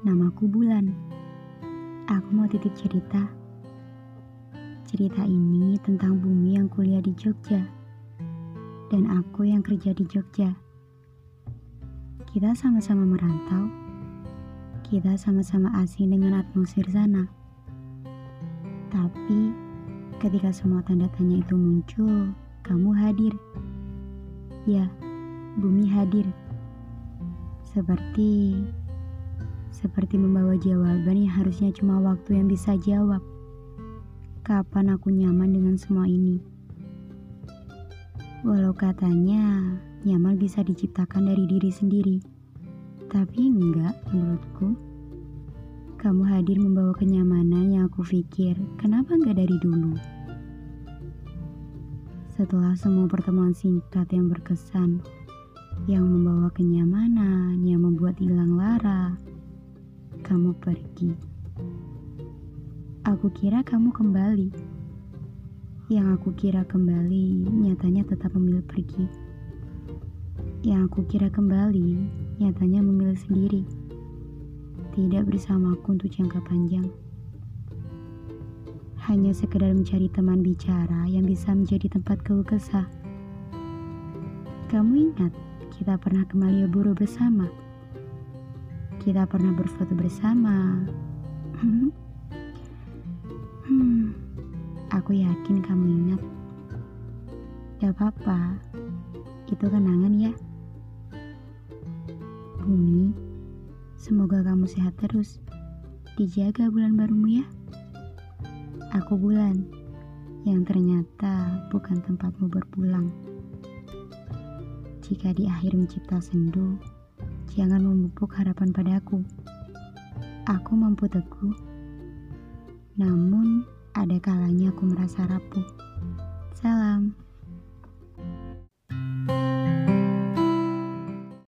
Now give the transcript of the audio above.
Namaku Bulan. Aku mau titip cerita. Cerita ini tentang bumi yang kuliah di Jogja. Dan aku yang kerja di Jogja. Kita sama-sama merantau. Kita sama-sama asing dengan atmosfer sana. Tapi ketika semua tanda tanya itu muncul, kamu hadir. Ya, bumi hadir. Seperti seperti membawa jawaban yang harusnya cuma waktu yang bisa jawab. Kapan aku nyaman dengan semua ini? Walau katanya nyaman bisa diciptakan dari diri sendiri, tapi enggak menurutku. Kamu hadir membawa kenyamanan yang aku pikir, kenapa enggak dari dulu? Setelah semua pertemuan singkat yang berkesan, yang membawa kenyamanan, yang membuat hilang lara, kamu pergi. Aku kira kamu kembali. Yang aku kira kembali, nyatanya tetap memilih pergi. Yang aku kira kembali, nyatanya memilih sendiri tidak bersamaku untuk jangka panjang. Hanya sekedar mencari teman bicara yang bisa menjadi tempat keluh kesah. Kamu ingat kita pernah ke Malioboro bersama? Kita pernah berfoto bersama. hmm, aku yakin kamu ingat. Gak apa-apa, itu kenangan ya. Bumi, Semoga kamu sehat terus. Dijaga bulan barumu ya. Aku bulan yang ternyata bukan tempatmu berpulang. Jika di akhir mencipta sendu, jangan memupuk harapan padaku. Aku mampu teguh, namun ada kalanya aku merasa rapuh.